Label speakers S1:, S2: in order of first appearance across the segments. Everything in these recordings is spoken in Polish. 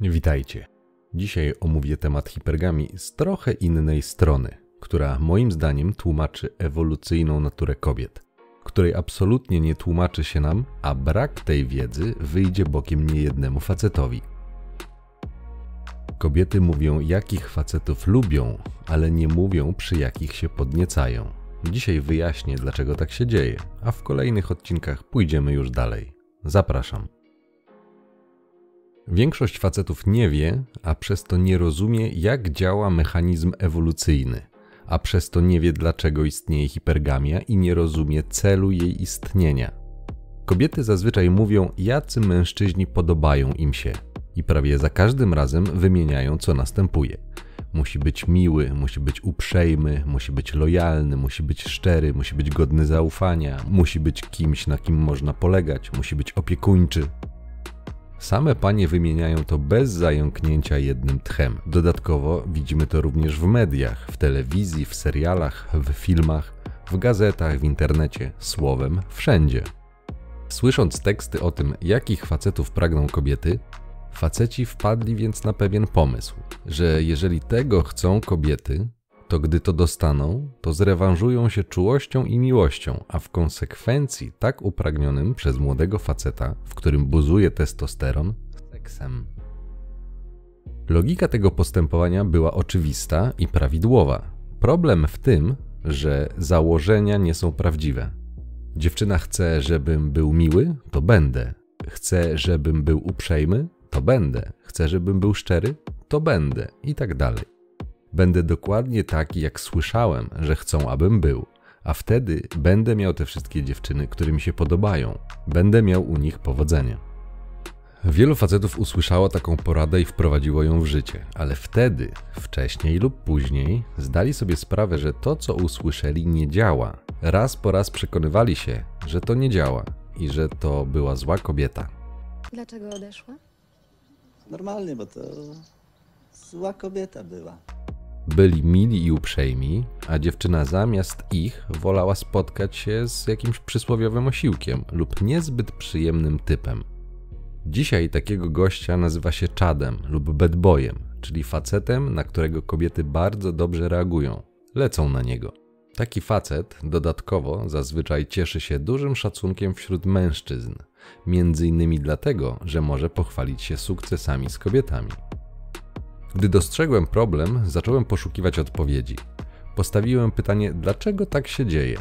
S1: Witajcie. Dzisiaj omówię temat hipergami z trochę innej strony, która moim zdaniem tłumaczy ewolucyjną naturę kobiet, której absolutnie nie tłumaczy się nam, a brak tej wiedzy wyjdzie bokiem niejednemu facetowi. Kobiety mówią, jakich facetów lubią, ale nie mówią, przy jakich się podniecają. Dzisiaj wyjaśnię, dlaczego tak się dzieje, a w kolejnych odcinkach pójdziemy już dalej. Zapraszam. Większość facetów nie wie, a przez to nie rozumie, jak działa mechanizm ewolucyjny, a przez to nie wie, dlaczego istnieje hipergamia i nie rozumie celu jej istnienia. Kobiety zazwyczaj mówią, jacy mężczyźni podobają im się, i prawie za każdym razem wymieniają, co następuje. Musi być miły, musi być uprzejmy, musi być lojalny, musi być szczery, musi być godny zaufania, musi być kimś, na kim można polegać, musi być opiekuńczy. Same panie wymieniają to bez zająknięcia jednym tchem. Dodatkowo widzimy to również w mediach, w telewizji, w serialach, w filmach, w gazetach, w internecie, słowem, wszędzie. Słysząc teksty o tym, jakich facetów pragną kobiety, faceci wpadli więc na pewien pomysł, że jeżeli tego chcą kobiety, to gdy to dostaną, to zrewanżują się czułością i miłością, a w konsekwencji tak upragnionym przez młodego faceta, w którym buzuje testosteron, seksem. Logika tego postępowania była oczywista i prawidłowa. Problem w tym, że założenia nie są prawdziwe. Dziewczyna chce, żebym był miły, to będę. Chce, żebym był uprzejmy, to będę. Chce, żebym był szczery, to będę. I tak dalej. Będę dokładnie taki, jak słyszałem, że chcą, abym był, a wtedy będę miał te wszystkie dziewczyny, które mi się podobają. Będę miał u nich powodzenie. Wielu facetów usłyszało taką poradę i wprowadziło ją w życie, ale wtedy, wcześniej lub później, zdali sobie sprawę, że to, co usłyszeli, nie działa. Raz po raz przekonywali się, że to nie działa i że to była zła kobieta.
S2: Dlaczego odeszła?
S3: Normalnie, bo to zła kobieta była.
S1: Byli mili i uprzejmi, a dziewczyna zamiast ich wolała spotkać się z jakimś przysłowiowym osiłkiem lub niezbyt przyjemnym typem. Dzisiaj takiego gościa nazywa się czadem lub bedbojem, czyli facetem, na którego kobiety bardzo dobrze reagują, lecą na niego. Taki facet dodatkowo zazwyczaj cieszy się dużym szacunkiem wśród mężczyzn, między innymi dlatego, że może pochwalić się sukcesami z kobietami. Gdy dostrzegłem problem, zacząłem poszukiwać odpowiedzi. Postawiłem pytanie, dlaczego tak się dzieje.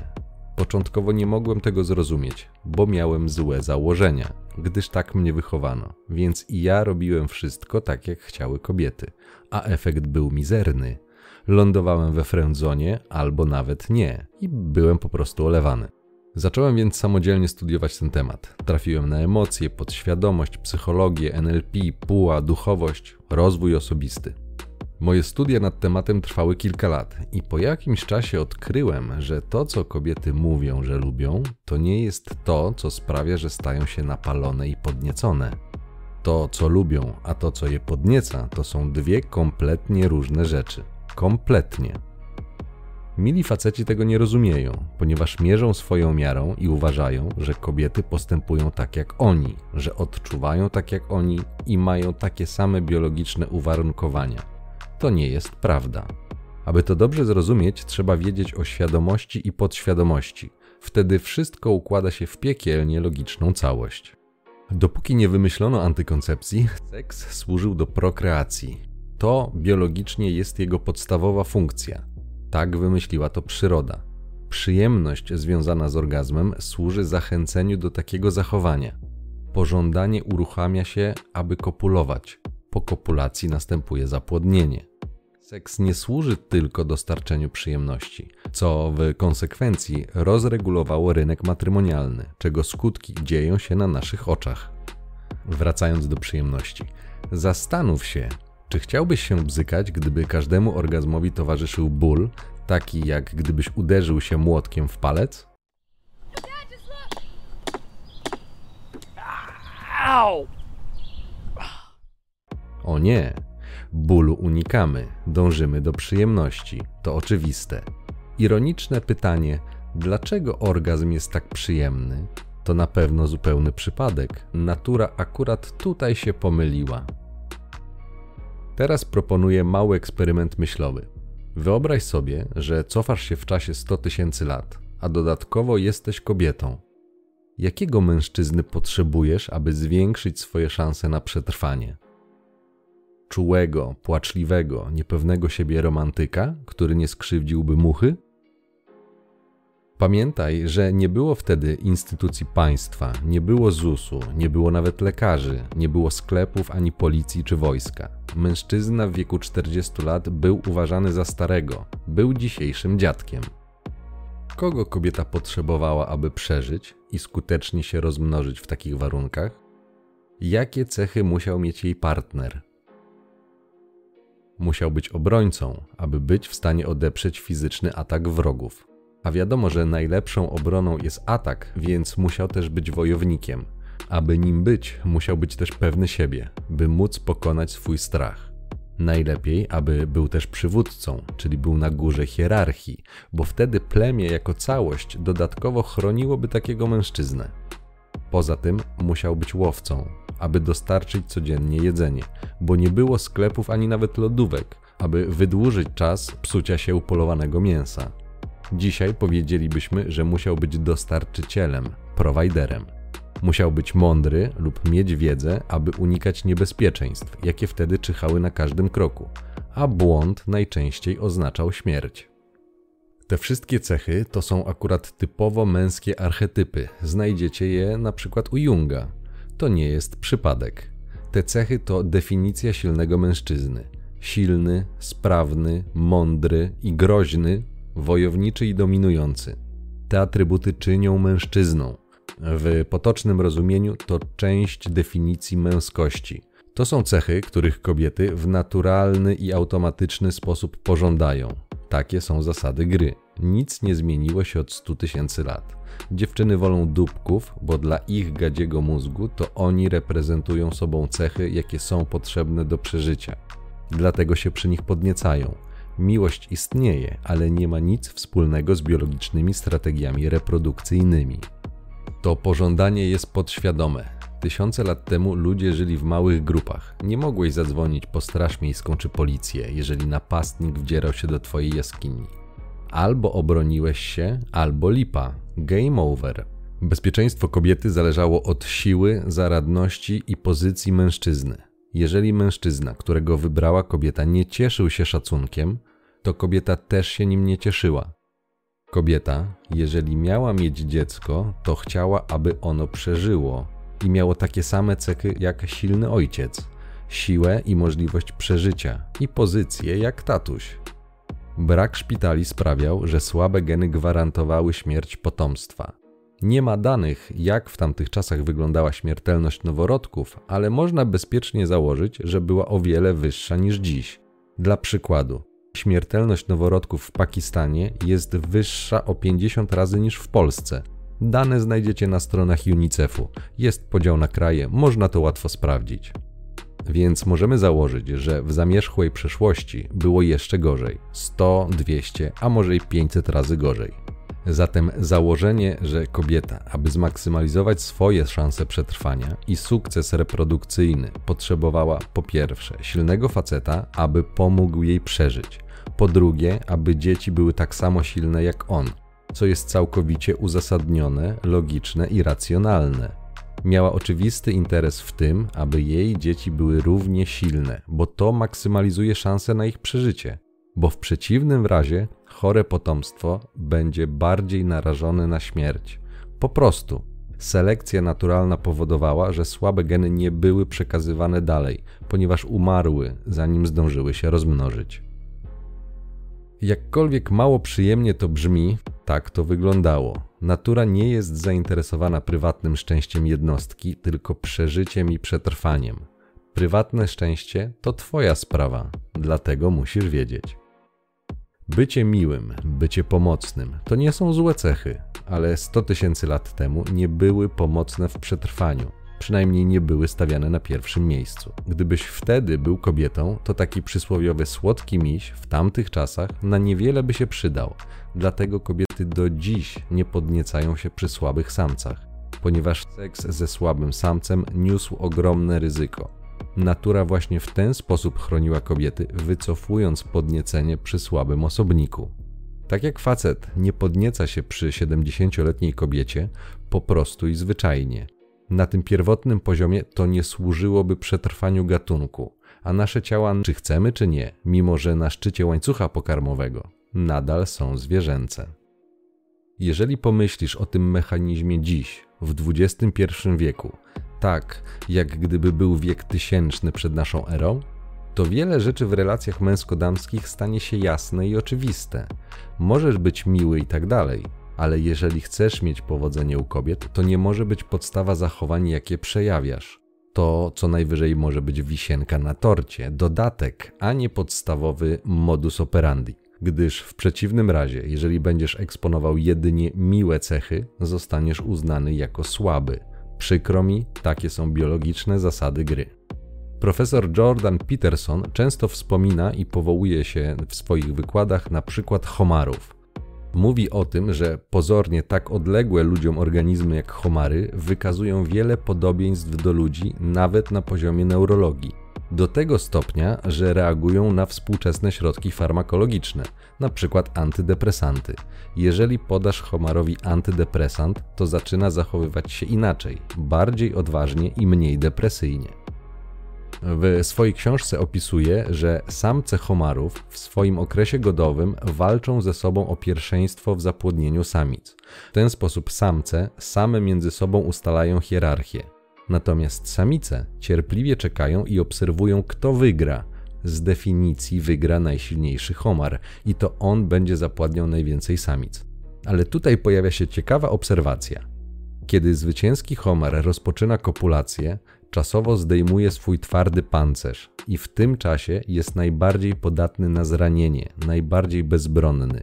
S1: Początkowo nie mogłem tego zrozumieć, bo miałem złe założenia, gdyż tak mnie wychowano, więc i ja robiłem wszystko tak, jak chciały kobiety, a efekt był mizerny. Lądowałem we frędzonie albo nawet nie i byłem po prostu olewany. Zacząłem więc samodzielnie studiować ten temat. Trafiłem na emocje, podświadomość, psychologię, NLP, puła, duchowość, rozwój osobisty. Moje studia nad tematem trwały kilka lat i po jakimś czasie odkryłem, że to, co kobiety mówią, że lubią, to nie jest to, co sprawia, że stają się napalone i podniecone. To, co lubią, a to, co je podnieca, to są dwie kompletnie różne rzeczy. Kompletnie. Mili faceci tego nie rozumieją, ponieważ mierzą swoją miarą i uważają, że kobiety postępują tak jak oni, że odczuwają tak jak oni i mają takie same biologiczne uwarunkowania. To nie jest prawda. Aby to dobrze zrozumieć, trzeba wiedzieć o świadomości i podświadomości. Wtedy wszystko układa się w piekielnie logiczną całość. Dopóki nie wymyślono antykoncepcji, seks służył do prokreacji. To biologicznie jest jego podstawowa funkcja. Tak wymyśliła to przyroda. Przyjemność związana z orgazmem służy zachęceniu do takiego zachowania. Pożądanie uruchamia się, aby kopulować. Po kopulacji następuje zapłodnienie. Seks nie służy tylko dostarczeniu przyjemności, co w konsekwencji rozregulowało rynek matrymonialny, czego skutki dzieją się na naszych oczach. Wracając do przyjemności, zastanów się, czy chciałbyś się bzykać, gdyby każdemu orgazmowi towarzyszył ból, taki jak gdybyś uderzył się młotkiem w palec? O nie, bólu unikamy, dążymy do przyjemności, to oczywiste. Ironiczne pytanie, dlaczego orgazm jest tak przyjemny? To na pewno zupełny przypadek. Natura akurat tutaj się pomyliła. Teraz proponuję mały eksperyment myślowy. Wyobraź sobie, że cofasz się w czasie 100 tysięcy lat, a dodatkowo jesteś kobietą. Jakiego mężczyzny potrzebujesz, aby zwiększyć swoje szanse na przetrwanie? Czułego, płaczliwego, niepewnego siebie romantyka, który nie skrzywdziłby muchy? Pamiętaj, że nie było wtedy instytucji państwa, nie było ZUS-u, nie było nawet lekarzy, nie było sklepów ani policji czy wojska. Mężczyzna w wieku 40 lat był uważany za starego, był dzisiejszym dziadkiem. Kogo kobieta potrzebowała, aby przeżyć i skutecznie się rozmnożyć w takich warunkach? Jakie cechy musiał mieć jej partner? Musiał być obrońcą, aby być w stanie odeprzeć fizyczny atak wrogów. A wiadomo, że najlepszą obroną jest atak, więc musiał też być wojownikiem. Aby nim być, musiał być też pewny siebie, by móc pokonać swój strach. Najlepiej, aby był też przywódcą, czyli był na górze hierarchii, bo wtedy plemię jako całość dodatkowo chroniłoby takiego mężczyznę. Poza tym musiał być łowcą, aby dostarczyć codziennie jedzenie, bo nie było sklepów ani nawet lodówek, aby wydłużyć czas psucia się upolowanego mięsa. Dzisiaj powiedzielibyśmy, że musiał być dostarczycielem, prowajderem. Musiał być mądry lub mieć wiedzę, aby unikać niebezpieczeństw, jakie wtedy czyhały na każdym kroku, a błąd najczęściej oznaczał śmierć. Te wszystkie cechy to są akurat typowo męskie archetypy. Znajdziecie je na przykład u Junga. To nie jest przypadek. Te cechy to definicja silnego mężczyzny. Silny, sprawny, mądry i groźny wojowniczy i dominujący. Te atrybuty czynią mężczyzną. W potocznym rozumieniu to część definicji męskości. To są cechy, których kobiety w naturalny i automatyczny sposób pożądają. Takie są zasady gry. Nic nie zmieniło się od 100 tysięcy lat. Dziewczyny wolą dupków, bo dla ich gadziego mózgu to oni reprezentują sobą cechy, jakie są potrzebne do przeżycia. Dlatego się przy nich podniecają. Miłość istnieje, ale nie ma nic wspólnego z biologicznymi strategiami reprodukcyjnymi. To pożądanie jest podświadome. Tysiące lat temu ludzie żyli w małych grupach. Nie mogłeś zadzwonić po straż miejską czy policję, jeżeli napastnik wdzierał się do twojej jaskini. Albo obroniłeś się, albo lipa. Game over. Bezpieczeństwo kobiety zależało od siły, zaradności i pozycji mężczyzny. Jeżeli mężczyzna, którego wybrała kobieta, nie cieszył się szacunkiem, to kobieta też się nim nie cieszyła. Kobieta, jeżeli miała mieć dziecko, to chciała, aby ono przeżyło i miało takie same cechy jak silny ojciec siłę i możliwość przeżycia i pozycję jak tatuś. Brak szpitali sprawiał, że słabe geny gwarantowały śmierć potomstwa. Nie ma danych, jak w tamtych czasach wyglądała śmiertelność noworodków, ale można bezpiecznie założyć, że była o wiele wyższa niż dziś. Dla przykładu, śmiertelność noworodków w Pakistanie jest wyższa o 50 razy niż w Polsce. Dane znajdziecie na stronach UNICEF-u. Jest podział na kraje, można to łatwo sprawdzić. Więc możemy założyć, że w zamierzchłej przeszłości było jeszcze gorzej 100, 200, a może i 500 razy gorzej. Zatem założenie, że kobieta, aby zmaksymalizować swoje szanse przetrwania i sukces reprodukcyjny, potrzebowała po pierwsze silnego faceta, aby pomógł jej przeżyć, po drugie, aby dzieci były tak samo silne jak on, co jest całkowicie uzasadnione, logiczne i racjonalne. Miała oczywisty interes w tym, aby jej dzieci były równie silne, bo to maksymalizuje szanse na ich przeżycie. Bo w przeciwnym razie chore potomstwo będzie bardziej narażone na śmierć. Po prostu. Selekcja naturalna powodowała, że słabe geny nie były przekazywane dalej, ponieważ umarły, zanim zdążyły się rozmnożyć. Jakkolwiek mało przyjemnie to brzmi, tak to wyglądało. Natura nie jest zainteresowana prywatnym szczęściem jednostki, tylko przeżyciem i przetrwaniem. Prywatne szczęście to Twoja sprawa, dlatego musisz wiedzieć. Bycie miłym, bycie pomocnym to nie są złe cechy, ale 100 tysięcy lat temu nie były pomocne w przetrwaniu przynajmniej nie były stawiane na pierwszym miejscu. Gdybyś wtedy był kobietą, to taki przysłowiowy słodki miś w tamtych czasach na niewiele by się przydał. Dlatego kobiety do dziś nie podniecają się przy słabych samcach, ponieważ seks ze słabym samcem niósł ogromne ryzyko. Natura właśnie w ten sposób chroniła kobiety, wycofując podniecenie przy słabym osobniku. Tak jak facet nie podnieca się przy 70-letniej kobiecie, po prostu i zwyczajnie. Na tym pierwotnym poziomie to nie służyłoby przetrwaniu gatunku, a nasze ciała, czy chcemy, czy nie, mimo że na szczycie łańcucha pokarmowego, nadal są zwierzęce. Jeżeli pomyślisz o tym mechanizmie dziś, w XXI wieku, tak jak gdyby był wiek tysięczny przed naszą erą, to wiele rzeczy w relacjach męsko-damskich stanie się jasne i oczywiste. Możesz być miły i tak dalej, ale jeżeli chcesz mieć powodzenie u kobiet, to nie może być podstawa zachowań, jakie przejawiasz. To co najwyżej może być wisienka na torcie, dodatek, a nie podstawowy modus operandi. Gdyż w przeciwnym razie, jeżeli będziesz eksponował jedynie miłe cechy, zostaniesz uznany jako słaby. Przykro mi, takie są biologiczne zasady gry. Profesor Jordan Peterson często wspomina i powołuje się w swoich wykładach na przykład homarów. Mówi o tym, że pozornie tak odległe ludziom organizmy jak homary wykazują wiele podobieństw do ludzi, nawet na poziomie neurologii. Do tego stopnia, że reagują na współczesne środki farmakologiczne, np. antydepresanty. Jeżeli podasz homarowi antydepresant, to zaczyna zachowywać się inaczej, bardziej odważnie i mniej depresyjnie. W swojej książce opisuje, że samce homarów w swoim okresie godowym walczą ze sobą o pierwszeństwo w zapłodnieniu samic. W ten sposób samce same między sobą ustalają hierarchię. Natomiast samice cierpliwie czekają i obserwują, kto wygra. Z definicji wygra najsilniejszy homar i to on będzie zapładniał najwięcej samic. Ale tutaj pojawia się ciekawa obserwacja. Kiedy zwycięski homar rozpoczyna kopulację, czasowo zdejmuje swój twardy pancerz i w tym czasie jest najbardziej podatny na zranienie, najbardziej bezbronny.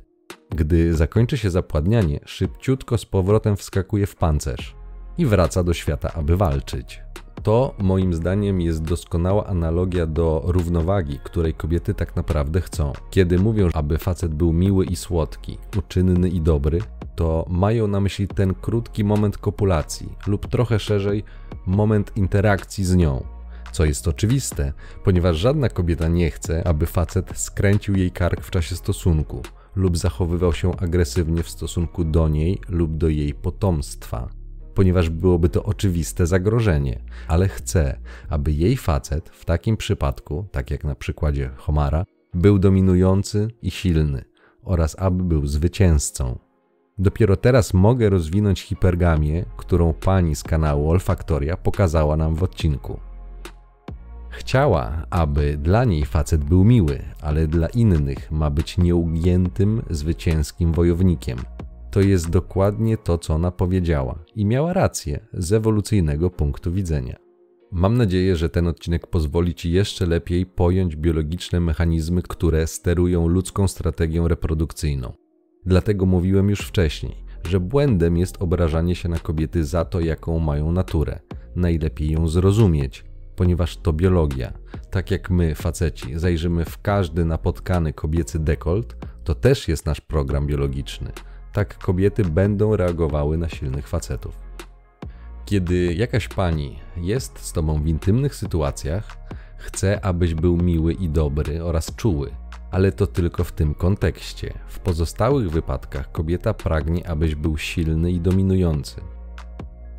S1: Gdy zakończy się zapładnianie, szybciutko z powrotem wskakuje w pancerz i wraca do świata, aby walczyć. To moim zdaniem jest doskonała analogia do równowagi, której kobiety tak naprawdę chcą. Kiedy mówią, aby facet był miły i słodki, uczynny i dobry, to mają na myśli ten krótki moment kopulacji, lub trochę szerzej moment interakcji z nią. Co jest oczywiste, ponieważ żadna kobieta nie chce, aby facet skręcił jej kark w czasie stosunku lub zachowywał się agresywnie w stosunku do niej lub do jej potomstwa, ponieważ byłoby to oczywiste zagrożenie, ale chce, aby jej facet w takim przypadku, tak jak na przykładzie Homara, był dominujący i silny oraz aby był zwycięzcą. Dopiero teraz mogę rozwinąć hipergamię, którą pani z kanału Olfaktoria pokazała nam w odcinku. Chciała, aby dla niej facet był miły, ale dla innych ma być nieugiętym, zwycięskim wojownikiem. To jest dokładnie to, co ona powiedziała i miała rację z ewolucyjnego punktu widzenia. Mam nadzieję, że ten odcinek pozwoli Ci jeszcze lepiej pojąć biologiczne mechanizmy, które sterują ludzką strategią reprodukcyjną. Dlatego mówiłem już wcześniej, że błędem jest obrażanie się na kobiety za to, jaką mają naturę. Najlepiej ją zrozumieć, ponieważ to biologia. Tak jak my, faceci, zajrzymy w każdy napotkany kobiecy dekolt, to też jest nasz program biologiczny. Tak kobiety będą reagowały na silnych facetów. Kiedy jakaś pani jest z tobą w intymnych sytuacjach, chce, abyś był miły i dobry oraz czuły ale to tylko w tym kontekście. W pozostałych wypadkach kobieta pragnie, abyś był silny i dominujący.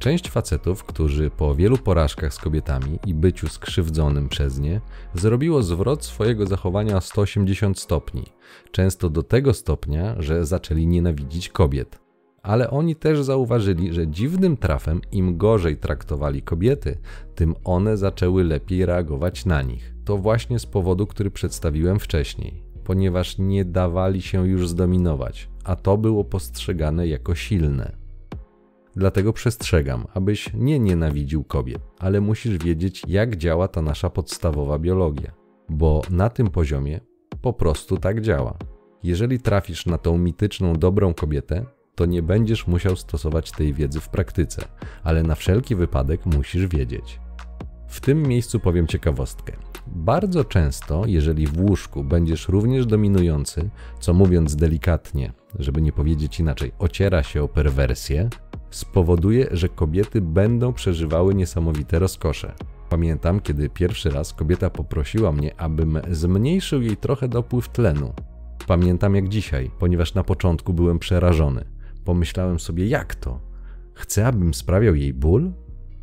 S1: Część facetów, którzy po wielu porażkach z kobietami i byciu skrzywdzonym przez nie, zrobiło zwrot swojego zachowania o 180 stopni, często do tego stopnia, że zaczęli nienawidzić kobiet. Ale oni też zauważyli, że dziwnym trafem im gorzej traktowali kobiety, tym one zaczęły lepiej reagować na nich. To właśnie z powodu, który przedstawiłem wcześniej ponieważ nie dawali się już zdominować, a to było postrzegane jako silne. Dlatego przestrzegam, abyś nie nienawidził kobiet, ale musisz wiedzieć, jak działa ta nasza podstawowa biologia, bo na tym poziomie po prostu tak działa. Jeżeli trafisz na tą mityczną dobrą kobietę, to nie będziesz musiał stosować tej wiedzy w praktyce, ale na wszelki wypadek musisz wiedzieć. W tym miejscu powiem ciekawostkę. Bardzo często, jeżeli w łóżku będziesz również dominujący, co mówiąc delikatnie, żeby nie powiedzieć inaczej, ociera się o perwersję, spowoduje, że kobiety będą przeżywały niesamowite rozkosze. Pamiętam, kiedy pierwszy raz kobieta poprosiła mnie, abym zmniejszył jej trochę dopływ tlenu. Pamiętam jak dzisiaj, ponieważ na początku byłem przerażony. Pomyślałem sobie, jak to? Chcę, abym sprawiał jej ból?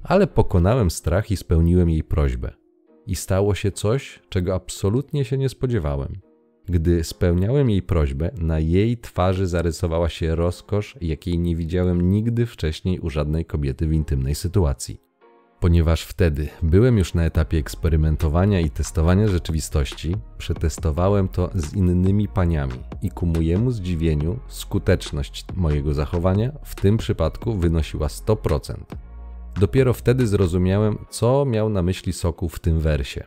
S1: Ale pokonałem strach i spełniłem jej prośbę. I stało się coś, czego absolutnie się nie spodziewałem. Gdy spełniałem jej prośbę, na jej twarzy zarysowała się rozkosz, jakiej nie widziałem nigdy wcześniej u żadnej kobiety w intymnej sytuacji. Ponieważ wtedy byłem już na etapie eksperymentowania i testowania rzeczywistości, przetestowałem to z innymi paniami i ku mojemu zdziwieniu skuteczność mojego zachowania w tym przypadku wynosiła 100%. Dopiero wtedy zrozumiałem, co miał na myśli Sokół w tym wersie.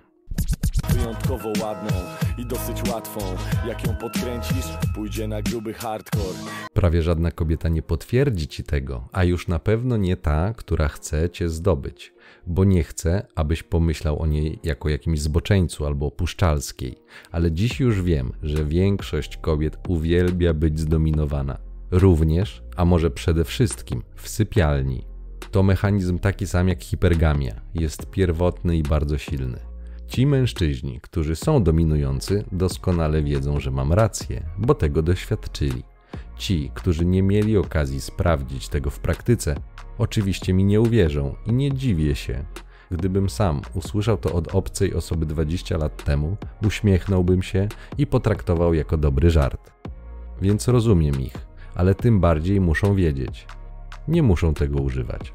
S4: Wyjątkowo ładną i dosyć łatwą Jak ją podkręcisz, pójdzie na gruby hardcore
S1: Prawie żadna kobieta nie potwierdzi ci tego, a już na pewno nie ta, która chce cię zdobyć, bo nie chce, abyś pomyślał o niej jako jakimś zboczeńcu albo opuszczalskiej. Ale dziś już wiem, że większość kobiet uwielbia być zdominowana. Również, a może przede wszystkim, w sypialni. To mechanizm taki sam jak hipergamia, jest pierwotny i bardzo silny. Ci mężczyźni, którzy są dominujący, doskonale wiedzą, że mam rację, bo tego doświadczyli. Ci, którzy nie mieli okazji sprawdzić tego w praktyce, oczywiście mi nie uwierzą i nie dziwię się. Gdybym sam usłyszał to od obcej osoby 20 lat temu, uśmiechnąłbym się i potraktował jako dobry żart. Więc rozumiem ich, ale tym bardziej muszą wiedzieć. Nie muszą tego używać.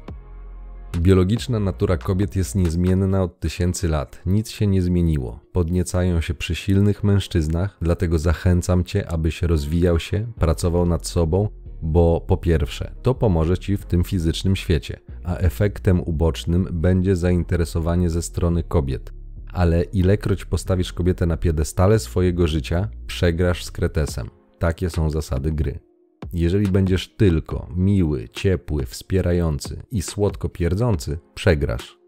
S1: Biologiczna natura kobiet jest niezmienna od tysięcy lat. Nic się nie zmieniło. Podniecają się przy silnych mężczyznach, dlatego zachęcam cię, abyś rozwijał się, pracował nad sobą, bo po pierwsze, to pomoże ci w tym fizycznym świecie, a efektem ubocznym będzie zainteresowanie ze strony kobiet. Ale ilekroć postawisz kobietę na piedestale swojego życia, przegrasz z kretesem. Takie są zasady gry. Jeżeli będziesz tylko miły, ciepły, wspierający i słodko pierdzący, przegrasz.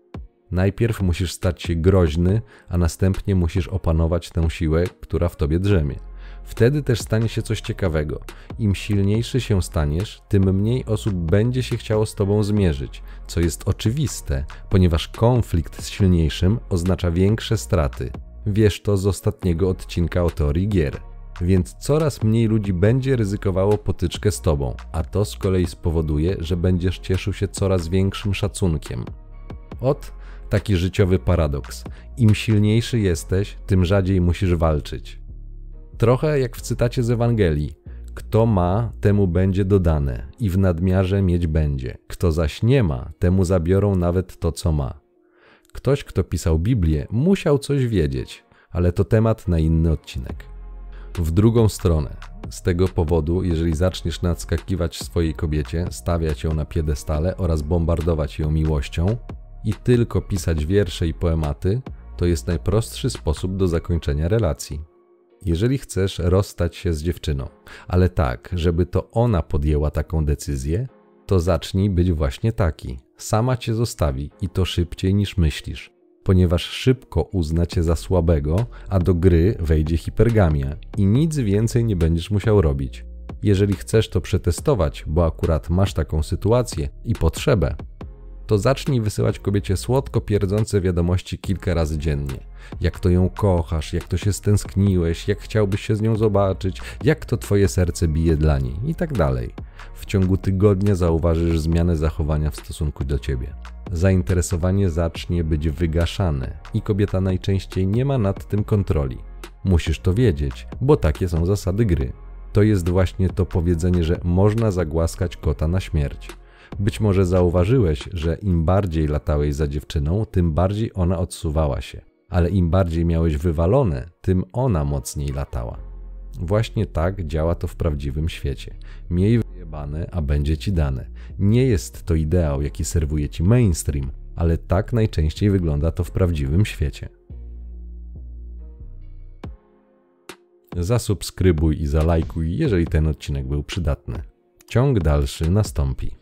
S1: Najpierw musisz stać się groźny, a następnie musisz opanować tę siłę, która w tobie drzemie. Wtedy też stanie się coś ciekawego. Im silniejszy się staniesz, tym mniej osób będzie się chciało z tobą zmierzyć, co jest oczywiste, ponieważ konflikt z silniejszym oznacza większe straty. Wiesz to z ostatniego odcinka o teorii gier więc coraz mniej ludzi będzie ryzykowało potyczkę z tobą, a to z kolei spowoduje, że będziesz cieszył się coraz większym szacunkiem. Ot, taki życiowy paradoks. Im silniejszy jesteś, tym rzadziej musisz walczyć. Trochę jak w cytacie z Ewangelii. Kto ma, temu będzie dodane, i w nadmiarze mieć będzie. Kto zaś nie ma, temu zabiorą nawet to, co ma. Ktoś, kto pisał Biblię, musiał coś wiedzieć, ale to temat na inny odcinek w drugą stronę. Z tego powodu, jeżeli zaczniesz nadskakiwać swojej kobiecie, stawiać ją na piedestale oraz bombardować ją miłością i tylko pisać wiersze i poematy, to jest najprostszy sposób do zakończenia relacji. Jeżeli chcesz rozstać się z dziewczyną, ale tak, żeby to ona podjęła taką decyzję, to zacznij być właśnie taki. Sama cię zostawi i to szybciej niż myślisz ponieważ szybko uzna cię za słabego, a do gry wejdzie hipergamia i nic więcej nie będziesz musiał robić. Jeżeli chcesz to przetestować, bo akurat masz taką sytuację i potrzebę, to zacznij wysyłać kobiecie słodko pierdzące wiadomości kilka razy dziennie. Jak to ją kochasz, jak to się stęskniłeś, jak chciałbyś się z nią zobaczyć, jak to twoje serce bije dla niej i tak dalej. W ciągu tygodnia zauważysz zmianę zachowania w stosunku do ciebie. Zainteresowanie zacznie być wygaszane i kobieta najczęściej nie ma nad tym kontroli. Musisz to wiedzieć, bo takie są zasady gry. To jest właśnie to powiedzenie, że można zagłaskać kota na śmierć. Być może zauważyłeś, że im bardziej latałeś za dziewczyną, tym bardziej ona odsuwała się, ale im bardziej miałeś wywalone, tym ona mocniej latała. Właśnie tak działa to w prawdziwym świecie. Miej wyjebane, a będzie ci dane. Nie jest to ideał, jaki serwuje ci mainstream, ale tak najczęściej wygląda to w prawdziwym świecie. Zasubskrybuj i zalajkuj, jeżeli ten odcinek był przydatny. Ciąg dalszy nastąpi.